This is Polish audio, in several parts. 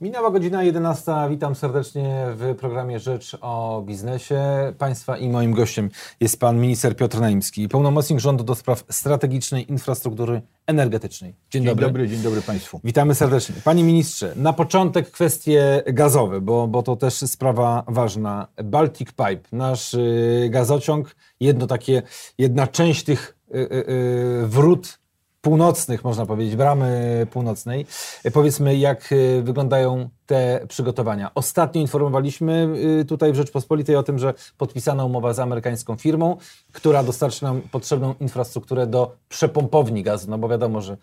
Minęła godzina 11. Witam serdecznie w programie Rzecz o biznesie. Państwa i moim gościem jest pan minister Piotr Naimski, pełnomocnik rządu do spraw strategicznej infrastruktury energetycznej. Dzień, dzień dobry. dobry. Dzień dobry Państwu. Witamy serdecznie. Panie ministrze, na początek kwestie gazowe, bo, bo to też sprawa ważna. Baltic Pipe, nasz y, gazociąg, jedno takie, jedna część tych y, y, wrót północnych, można powiedzieć, bramy północnej. Powiedzmy, jak y, wyglądają te przygotowania. Ostatnio informowaliśmy y, tutaj w Rzeczpospolitej o tym, że podpisana umowa z amerykańską firmą, która dostarczy nam potrzebną infrastrukturę do przepompowni gazu, no bo wiadomo, że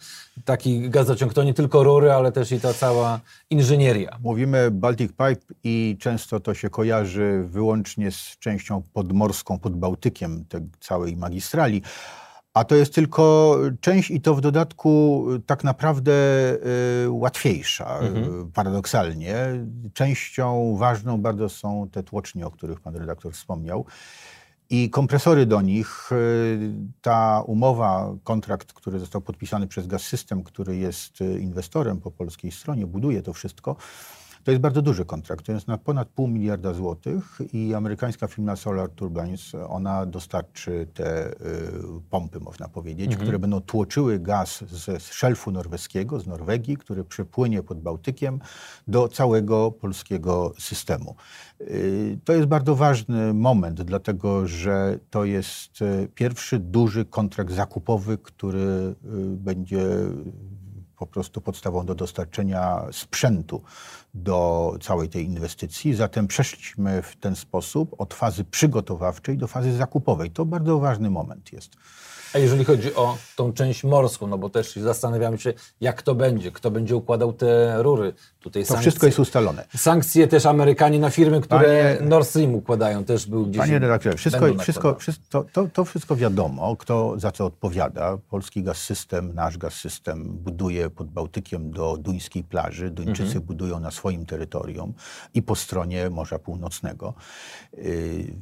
taki gazociąg to nie tylko rury, ale też i ta cała inżynieria. Mówimy Baltic Pipe i często to się kojarzy wyłącznie z częścią podmorską pod Bałtykiem tej całej magistrali, a to jest tylko część i to w dodatku tak naprawdę y, łatwiejsza, mhm. paradoksalnie. Częścią ważną bardzo są te tłocznie, o których pan redaktor wspomniał. I kompresory do nich, y, ta umowa, kontrakt, który został podpisany przez Gaz System, który jest y, inwestorem po polskiej stronie, buduje to wszystko, to jest bardzo duży kontrakt. To jest na ponad pół miliarda złotych i amerykańska firma Solar Turbines, ona dostarczy te y, pompy, można powiedzieć, mhm. które będą tłoczyły gaz ze szelfu norweskiego, z Norwegii, który przypłynie pod Bałtykiem do całego polskiego systemu. Y, to jest bardzo ważny moment, dlatego że to jest y, pierwszy duży kontrakt zakupowy, który y, będzie po prostu podstawą do dostarczenia sprzętu do całej tej inwestycji. Zatem przeszliśmy w ten sposób od fazy przygotowawczej do fazy zakupowej. To bardzo ważny moment jest. A jeżeli chodzi o tą część morską, no bo też zastanawiamy się, jak to będzie, kto będzie układał te rury. Tutaj to sankcje, wszystko jest ustalone. Sankcje też Amerykanie na firmy, które Panie, Nord Stream układają, też był gdzieś. Panie redaktorze, wszystko, wszystko, wszystko to, to, wszystko wiadomo, kto za co odpowiada. Polski gaz system, nasz gaz system buduje pod Bałtykiem do duńskiej plaży. Duńczycy mhm. budują na swoim terytorium i po stronie Morza Północnego. Yy,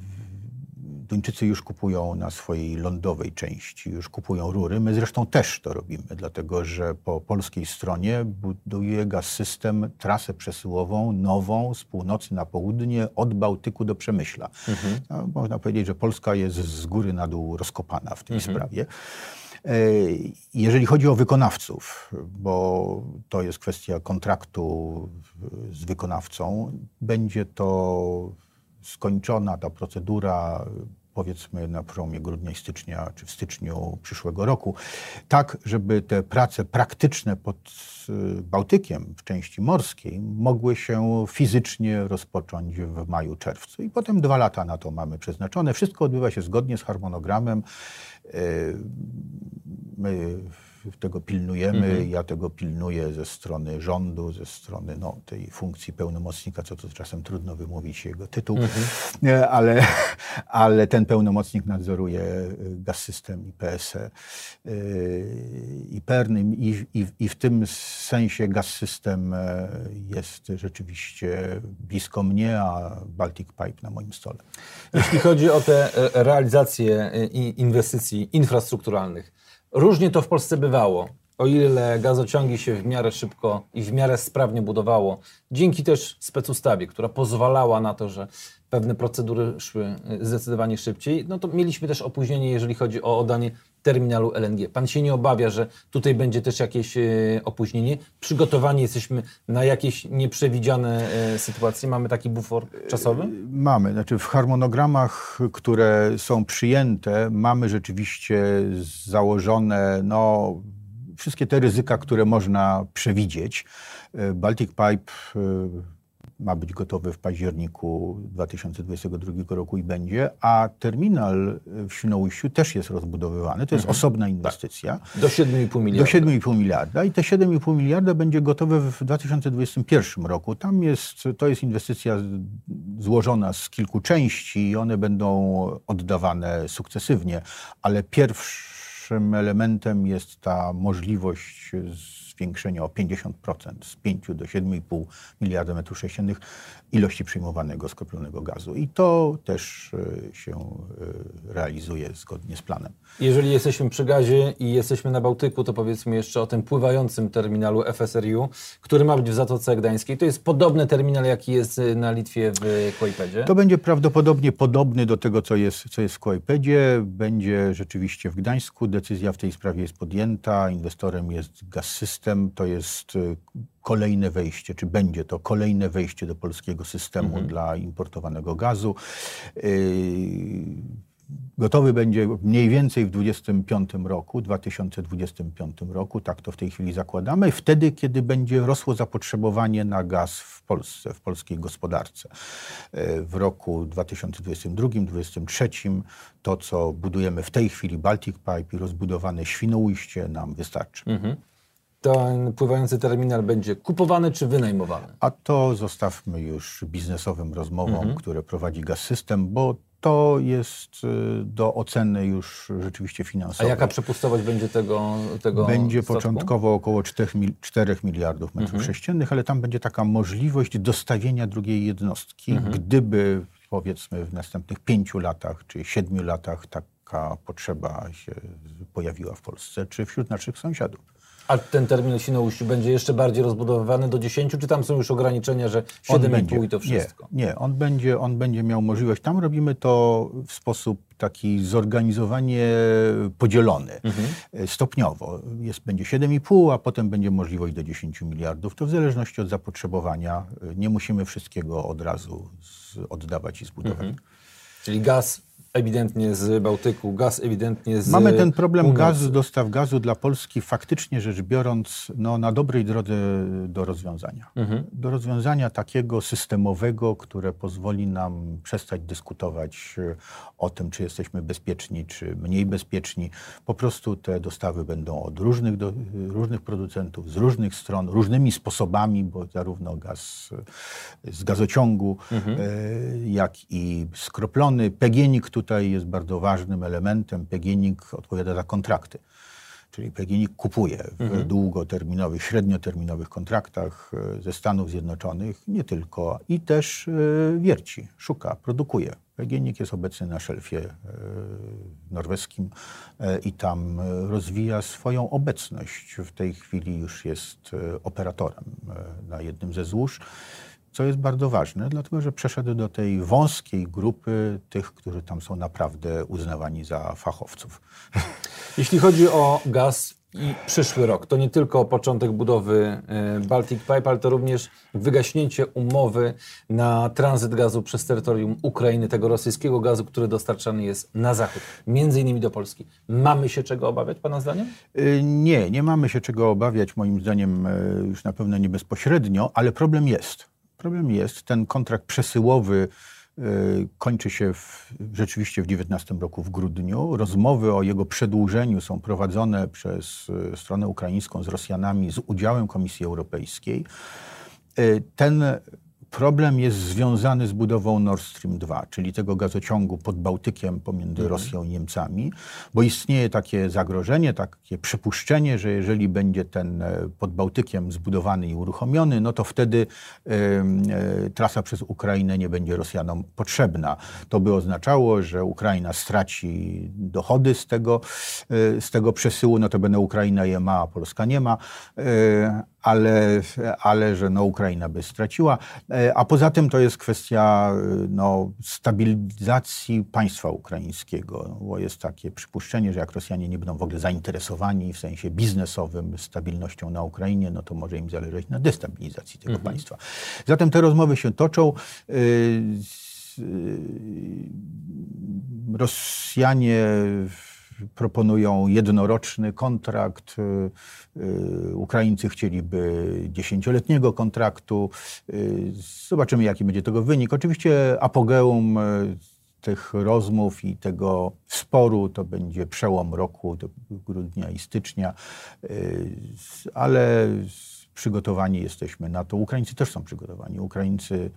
Duńczycy już kupują na swojej lądowej części, już kupują rury. My zresztą też to robimy, dlatego że po polskiej stronie buduje Gaz System trasę przesyłową nową z północy na południe od Bałtyku do Przemyśla. Mhm. No, można powiedzieć, że Polska jest z góry na dół rozkopana w tej mhm. sprawie. E, jeżeli chodzi o wykonawców, bo to jest kwestia kontraktu z wykonawcą, będzie to skończona ta procedura powiedzmy na promie grudnia i stycznia, czy w styczniu przyszłego roku, tak, żeby te prace praktyczne pod y, Bałtykiem w części morskiej mogły się fizycznie rozpocząć w maju, czerwcu. I potem dwa lata na to mamy przeznaczone. Wszystko odbywa się zgodnie z harmonogramem. Y, my tego pilnujemy. Mhm. Ja tego pilnuję ze strony rządu, ze strony no, tej funkcji pełnomocnika, co to czasem trudno wymówić jego tytuł, mhm. ale, ale ten pełnomocnik nadzoruje y, Gaz System i PSE y, i PERN i, i, i w tym sensie Gaz System e, jest rzeczywiście blisko mnie, a Baltic Pipe na moim stole. Jeśli chodzi o te e, realizacje e, inwestycji infrastrukturalnych, Różnie to w Polsce bywało. O ile gazociągi się w miarę szybko i w miarę sprawnie budowało, dzięki też specustawie, która pozwalała na to, że pewne procedury szły y, zdecydowanie szybciej, no to mieliśmy też opóźnienie, jeżeli chodzi o oddanie terminalu LNG. Pan się nie obawia, że tutaj będzie też jakieś y, opóźnienie? Przygotowani jesteśmy na jakieś nieprzewidziane y, sytuacje? Mamy taki bufor czasowy? Mamy. Znaczy w harmonogramach, które są przyjęte, mamy rzeczywiście założone no, wszystkie te ryzyka, które można przewidzieć. Baltic Pipe ma być gotowy w październiku 2022 roku i będzie, a terminal w Świnoujściu też jest rozbudowywany. To jest mhm. osobna inwestycja. Do 7,5 miliarda. Do 7,5 miliarda i te 7,5 miliarda będzie gotowe w 2021 roku. Tam jest, to jest inwestycja złożona z kilku części i one będą oddawane sukcesywnie, ale pierwszy Pierwszym elementem jest ta możliwość zwiększenia o 50% z 5 do 7,5 miliarda metrów sześciennych ilości przyjmowanego skroplonego gazu. I to też e, się e, realizuje zgodnie z planem. Jeżeli jesteśmy przy gazie i jesteśmy na Bałtyku, to powiedzmy jeszcze o tym pływającym terminalu FSRU, który ma być w Zatoce Gdańskiej. To jest podobny terminal, jaki jest e, na Litwie w Kłajpedzie? To będzie prawdopodobnie podobny do tego, co jest, co jest w Kłajpedzie. Będzie rzeczywiście w Gdańsku. Decyzja w tej sprawie jest podjęta. Inwestorem jest Gaz System. To jest kolejne wejście, czy będzie to kolejne wejście do polskiego systemu mhm. dla importowanego gazu. Yy, gotowy będzie mniej więcej w 2025 roku, 2025 roku, tak to w tej chwili zakładamy, wtedy, kiedy będzie rosło zapotrzebowanie na gaz w Polsce, w polskiej gospodarce. Yy, w roku 2022-2023 to, co budujemy w tej chwili, Baltic Pipe i rozbudowane Świnoujście nam wystarczy. Mhm ten pływający terminal będzie kupowany czy wynajmowany? A to zostawmy już biznesowym rozmowom, mhm. które prowadzi Gaz System, bo to jest y, do oceny już rzeczywiście finansowej. A jaka przepustowość będzie tego, tego Będzie statku? początkowo około 4, 4 miliardów metrów mhm. sześciennych, ale tam będzie taka możliwość dostawienia drugiej jednostki, mhm. gdyby powiedzmy w następnych pięciu latach czy siedmiu latach taka potrzeba się pojawiła w Polsce czy wśród naszych sąsiadów. A ten terminal Świnoujściu będzie jeszcze bardziej rozbudowywany do 10, czy tam są już ograniczenia, że 7,5 i to wszystko? Nie, nie on, będzie, on będzie miał możliwość. Tam robimy to w sposób taki zorganizowanie podzielony, mhm. stopniowo. Jest, będzie 7,5, a potem będzie możliwość do 10 miliardów. To w zależności od zapotrzebowania. Nie musimy wszystkiego od razu z, oddawać i zbudować. Mhm. Czyli gaz ewidentnie z Bałtyku, gaz ewidentnie z Mamy ten problem północy. gazu, dostaw gazu dla Polski faktycznie rzecz biorąc no, na dobrej drodze do rozwiązania. Mhm. Do rozwiązania takiego systemowego, które pozwoli nam przestać dyskutować e, o tym, czy jesteśmy bezpieczni, czy mniej bezpieczni. Po prostu te dostawy będą od różnych, do, różnych producentów, z różnych stron, różnymi sposobami, bo zarówno gaz z gazociągu, mhm. e, jak i skroplony, PGNiG, tutaj jest bardzo ważnym elementem. PGNiG odpowiada za kontrakty. Czyli PGNiG kupuje w mhm. długoterminowych, średnioterminowych kontraktach e, ze Stanów Zjednoczonych, nie tylko, i też e, wierci, szuka, produkuje. PGNiG jest obecny na szelfie e, norweskim i tam rozwija swoją obecność. W tej chwili już jest operatorem na jednym ze złóż co jest bardzo ważne, dlatego że przeszedł do tej wąskiej grupy tych, którzy tam są naprawdę uznawani za fachowców. Jeśli chodzi o gaz i przyszły rok, to nie tylko początek budowy e, Baltic Pipe, ale to również wygaśnięcie umowy na tranzyt gazu przez terytorium Ukrainy, tego rosyjskiego gazu, który dostarczany jest na zachód, między innymi do Polski. Mamy się czego obawiać, Pana zdaniem? E, nie, nie mamy się czego obawiać, moim zdaniem e, już na pewno nie bezpośrednio, ale problem jest. Problem jest, ten kontrakt przesyłowy y, kończy się w, rzeczywiście w 19 roku w grudniu. Rozmowy o jego przedłużeniu są prowadzone przez y, stronę ukraińską z Rosjanami z udziałem Komisji Europejskiej. Y, ten Problem jest związany z budową Nord Stream 2, czyli tego gazociągu pod Bałtykiem pomiędzy mhm. Rosją i Niemcami, bo istnieje takie zagrożenie, takie przypuszczenie, że jeżeli będzie ten e, pod Bałtykiem zbudowany i uruchomiony, no to wtedy y, y, trasa przez Ukrainę nie będzie Rosjanom potrzebna. To by oznaczało, że Ukraina straci dochody z tego, y, z tego przesyłu, no to będę Ukraina je ma, a Polska nie ma ale, ale że no, Ukraina by straciła. E, a poza tym to jest kwestia no, stabilizacji państwa ukraińskiego, bo jest takie przypuszczenie, że jak Rosjanie nie będą w ogóle zainteresowani w sensie biznesowym stabilnością na Ukrainie, no to może im zależeć na destabilizacji tego mhm. państwa. Zatem te rozmowy się toczą. E, e, Rosjanie proponują jednoroczny kontrakt. Y, y, Ukraińcy chcieliby dziesięcioletniego kontraktu. Y, zobaczymy, jaki będzie tego wynik. Oczywiście apogeum tych rozmów i tego sporu to będzie przełom roku, grudnia i stycznia, ale przygotowani jesteśmy na to. Ukraińcy też są przygotowani. Ukraińcy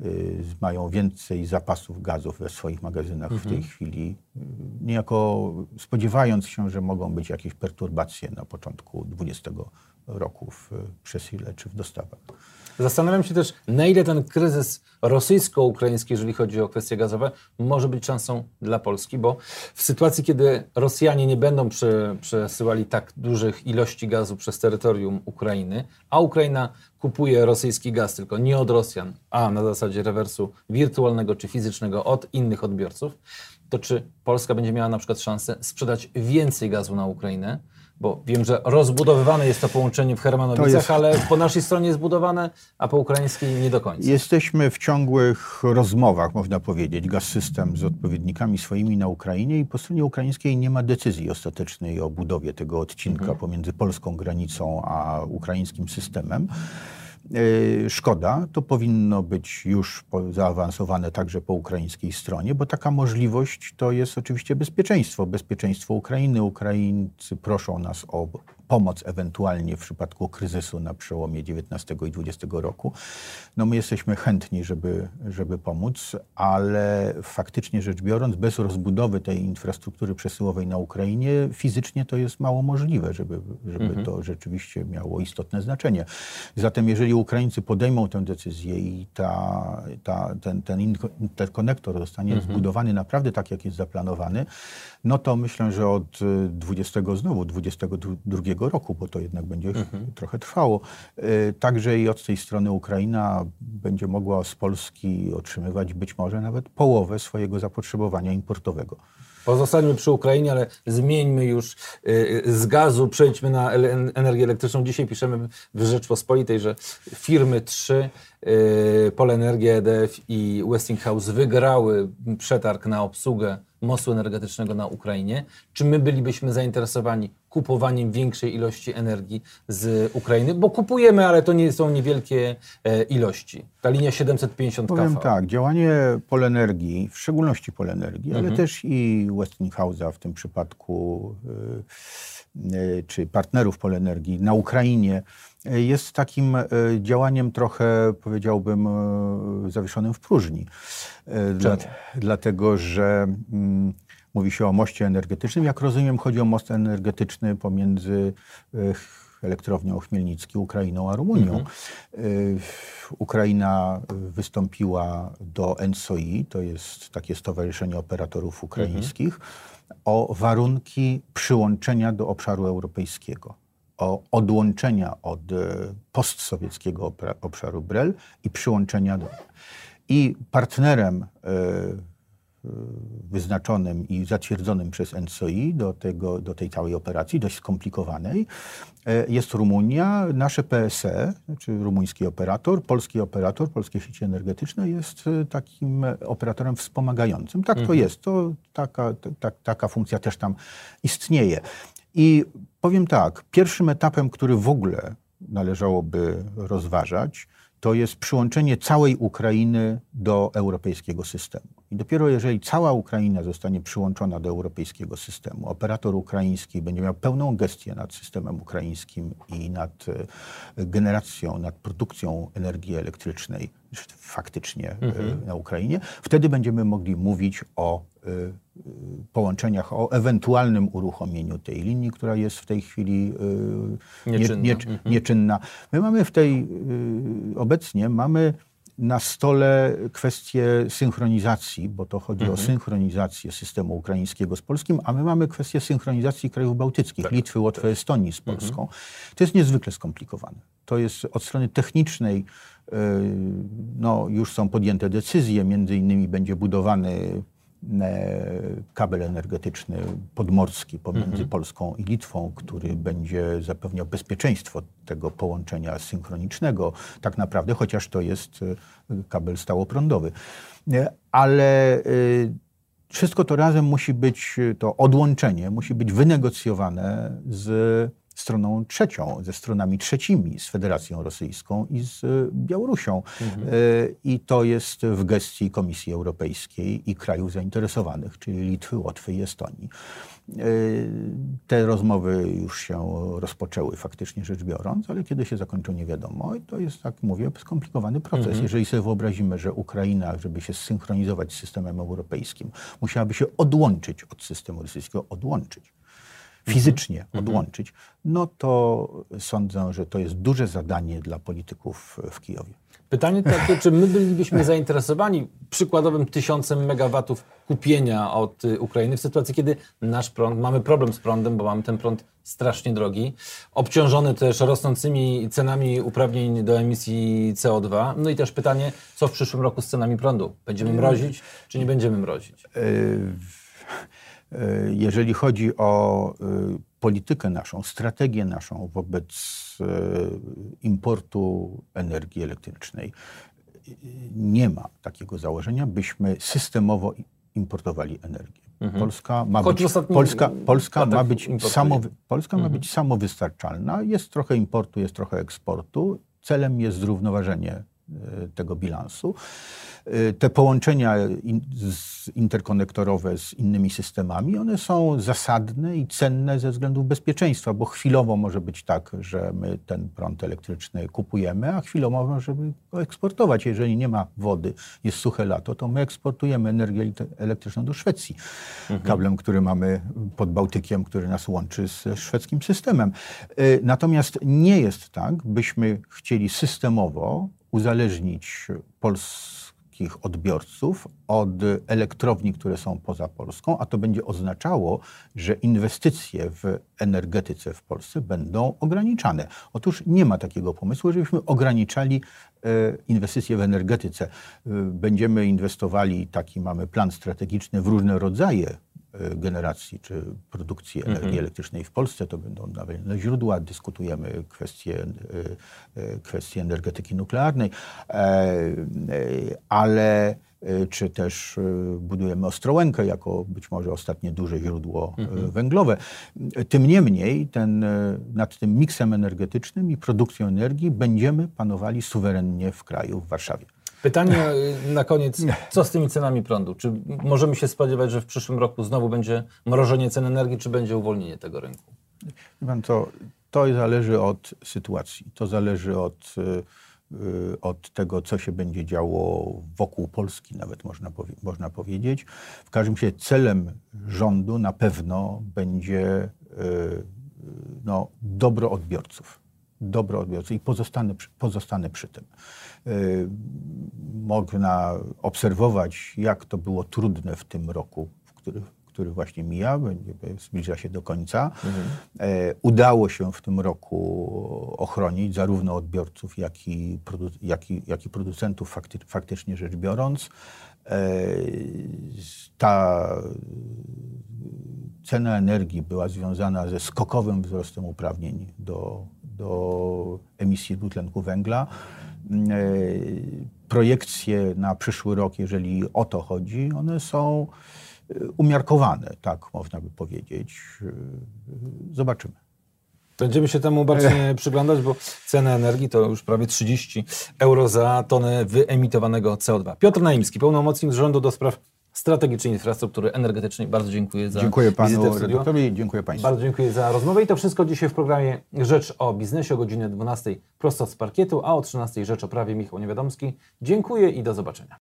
y, mają więcej zapasów gazów we swoich magazynach mhm. w tej mhm. chwili, niejako spodziewając się, że mogą być jakieś perturbacje na początku 20 roku w przesile czy w dostawach. Zastanawiam się też, na ile ten kryzys rosyjsko-ukraiński, jeżeli chodzi o kwestie gazowe, może być szansą dla Polski, bo w sytuacji, kiedy Rosjanie nie będą prze, przesyłali tak dużych ilości gazu przez terytorium Ukrainy, a Ukraina kupuje rosyjski gaz tylko nie od Rosjan, a na zasadzie rewersu wirtualnego czy fizycznego od innych odbiorców, to czy Polska będzie miała na przykład szansę sprzedać więcej gazu na Ukrainę? Bo wiem, że rozbudowywane jest to połączenie w Hermanowicach, jest... ale po naszej stronie jest budowane, a po ukraińskiej nie do końca. Jesteśmy w ciągłych rozmowach, można powiedzieć, Gaz System z odpowiednikami swoimi na Ukrainie i po stronie ukraińskiej nie ma decyzji ostatecznej o budowie tego odcinka mhm. pomiędzy polską granicą a ukraińskim systemem. E, szkoda, to powinno być już zaawansowane także po ukraińskiej stronie, bo taka możliwość to jest oczywiście bezpieczeństwo, bezpieczeństwo Ukrainy. Ukraińcy proszą nas o pomoc ewentualnie w przypadku kryzysu na przełomie XIX i XX roku. No my jesteśmy chętni, żeby, żeby pomóc, ale faktycznie rzecz biorąc, bez rozbudowy tej infrastruktury przesyłowej na Ukrainie, fizycznie to jest mało możliwe, żeby, żeby mhm. to rzeczywiście miało istotne znaczenie. Zatem jeżeli Ukraińcy podejmą tę decyzję i ta, ta, ten, ten interkonektor zostanie mhm. zbudowany naprawdę tak, jak jest zaplanowany, no to myślę, że od 20 znowu, 22 roku, bo to jednak będzie mhm. trochę trwało. Y, także i od tej strony Ukraina będzie mogła z Polski otrzymywać być może nawet połowę swojego zapotrzebowania importowego. Pozostańmy przy Ukrainie, ale zmieńmy już y, z gazu, przejdźmy na energię elektryczną. Dzisiaj piszemy w Rzeczpospolitej, że firmy trzy, y, Polenergia, EDF i Westinghouse wygrały przetarg na obsługę mostu energetycznego na Ukrainie. Czy my bylibyśmy zainteresowani kupowaniem większej ilości energii z Ukrainy? Bo kupujemy, ale to nie są niewielkie e, ilości. Ta linia 750 Powiem tak, działanie Polenergii, w szczególności Polenergii, mhm. ale też i Westinghouse'a w tym przypadku, e, e, czy partnerów Polenergii na Ukrainie, jest takim działaniem trochę, powiedziałbym, zawieszonym w próżni. Dla, dlatego, że mm, mówi się o moście energetycznym. Jak rozumiem, chodzi o most energetyczny pomiędzy e, elektrownią Chmielnicki, Ukrainą a Rumunią. Mhm. E, Ukraina wystąpiła do NSOI, to jest takie Stowarzyszenie Operatorów Ukraińskich, mhm. o warunki przyłączenia do obszaru europejskiego o odłączenia od e, postsowieckiego obszaru BREL i przyłączenia do. I partnerem wyznaczonym i zatwierdzonym przez NSOI do, tego, do tej całej operacji, dość skomplikowanej, e, jest Rumunia. Nasze PSE, czy rumuński operator, polski operator, polskie sieci energetyczne jest e, takim operatorem wspomagającym. Tak mhm. to jest. To taka, ta, taka funkcja też tam istnieje. I powiem tak, pierwszym etapem, który w ogóle należałoby rozważać, to jest przyłączenie całej Ukrainy do europejskiego systemu. I dopiero jeżeli cała Ukraina zostanie przyłączona do europejskiego systemu, operator ukraiński będzie miał pełną gestię nad systemem ukraińskim i nad e, generacją, nad produkcją energii elektrycznej faktycznie e, mhm. na Ukrainie, wtedy będziemy mogli mówić o e, połączeniach, o ewentualnym uruchomieniu tej linii, która jest w tej chwili nieczynna. Nie, nie, mhm. nieczynna. My mamy w tej, obecnie mamy na stole kwestię synchronizacji, bo to chodzi mhm. o synchronizację systemu ukraińskiego z polskim, a my mamy kwestię synchronizacji krajów bałtyckich, tak, Litwy, Łotwy, tak. Estonii z Polską. Mhm. To jest niezwykle skomplikowane. To jest od strony technicznej, yy, no, już są podjęte decyzje, między innymi będzie budowany E, kabel energetyczny podmorski pomiędzy mhm. Polską i Litwą, który będzie zapewniał bezpieczeństwo tego połączenia synchronicznego, tak naprawdę, chociaż to jest e, kabel stałoprądowy. E, ale wszystko to razem musi być, to odłączenie musi być wynegocjowane z stroną trzecią, ze stronami trzecimi, z Federacją Rosyjską i z Białorusią. Mhm. I to jest w gestii Komisji Europejskiej i krajów zainteresowanych, czyli Litwy, Łotwy i Estonii. Te rozmowy już się rozpoczęły faktycznie rzecz biorąc, ale kiedy się zakończą nie wiadomo. I to jest, tak mówię, skomplikowany proces. Mhm. Jeżeli sobie wyobrazimy, że Ukraina, żeby się zsynchronizować z systemem europejskim, musiałaby się odłączyć od systemu rosyjskiego, odłączyć fizycznie mhm. odłączyć, no to sądzę, że to jest duże zadanie dla polityków w Kijowie. Pytanie takie, czy my bylibyśmy zainteresowani przykładowym tysiącem megawatów kupienia od y, Ukrainy w sytuacji, kiedy nasz prąd, mamy problem z prądem, bo mamy ten prąd strasznie drogi, obciążony też rosnącymi cenami uprawnień do emisji CO2. No i też pytanie, co w przyszłym roku z cenami prądu? Będziemy mrozić, czy nie będziemy mrozić? Yy jeżeli chodzi o e, politykę naszą, strategię naszą wobec e, importu energii elektrycznej, nie ma takiego założenia, byśmy systemowo importowali energię. Mhm. Polska ma być, Polska, Polska ma być, samo, Polska mhm. ma być samowystarczalna. Jest trochę importu, jest trochę eksportu. Celem jest zrównoważenie tego bilansu. Y, te połączenia interkonektorowe z innymi systemami, one są zasadne i cenne ze względów bezpieczeństwa, bo chwilowo może być tak, że my ten prąd elektryczny kupujemy, a chwilowo możemy go eksportować. Jeżeli nie ma wody, jest suche lato, to my eksportujemy energię elektryczną do Szwecji. Mhm. Kablem, który mamy pod Bałtykiem, który nas łączy z szwedzkim systemem. Y, natomiast nie jest tak, byśmy chcieli systemowo uzależnić polskich odbiorców od elektrowni, które są poza Polską, a to będzie oznaczało, że inwestycje w energetyce w Polsce będą ograniczane. Otóż nie ma takiego pomysłu, żebyśmy ograniczali inwestycje w energetyce. E, będziemy inwestowali, taki mamy plan strategiczny w różne rodzaje E, generacji czy produkcji energii mhm. elektrycznej w Polsce. To będą nowe źródła. Dyskutujemy kwestie, e, e, kwestie energetyki nuklearnej, ale czy też budujemy Ostrołękę jako być może ostatnie duże źródło mhm. węglowe. Tym niemniej ten, nad tym miksem energetycznym i produkcją energii będziemy panowali suwerennie w kraju, w Warszawie. Pytanie na koniec, co z tymi cenami prądu? Czy możemy się spodziewać, że w przyszłym roku znowu będzie mrożenie cen energii, czy będzie uwolnienie tego rynku? Pan, to, to zależy od sytuacji. To zależy od, od tego, co się będzie działo wokół Polski, nawet można, powie, można powiedzieć. W każdym razie celem rządu na pewno będzie no, dobro odbiorców dobro odbiorcy i pozostanę, pozostanę przy tym. Y, można obserwować, jak to było trudne w tym roku, w który, który właśnie mija, zbliża się do końca. Mhm. E, udało się w tym roku ochronić zarówno odbiorców, jak i, jak i, jak i producentów fakty, faktycznie rzecz biorąc. E, ta cena energii była związana ze skokowym wzrostem uprawnień do do emisji dwutlenku węgla. Mm, e, projekcje na przyszły rok, jeżeli o to chodzi, one są umiarkowane, tak można by powiedzieć. E, zobaczymy. Będziemy się temu bardziej przyglądać, bo cena energii to już prawie 30 euro za tonę wyemitowanego CO2. Piotr Naimski, pełnomocnik rządu do spraw strategicznej infrastruktury energetycznej. Bardzo dziękuję za Dziękuję panu redaktorowi, dziękuję państwu. Bardzo dziękuję za rozmowę i to wszystko dzisiaj w programie Rzecz o biznesie o godzinie 12 prosto z parkietu, a o 13 Rzecz o prawie Michał Niewiadomski. Dziękuję i do zobaczenia.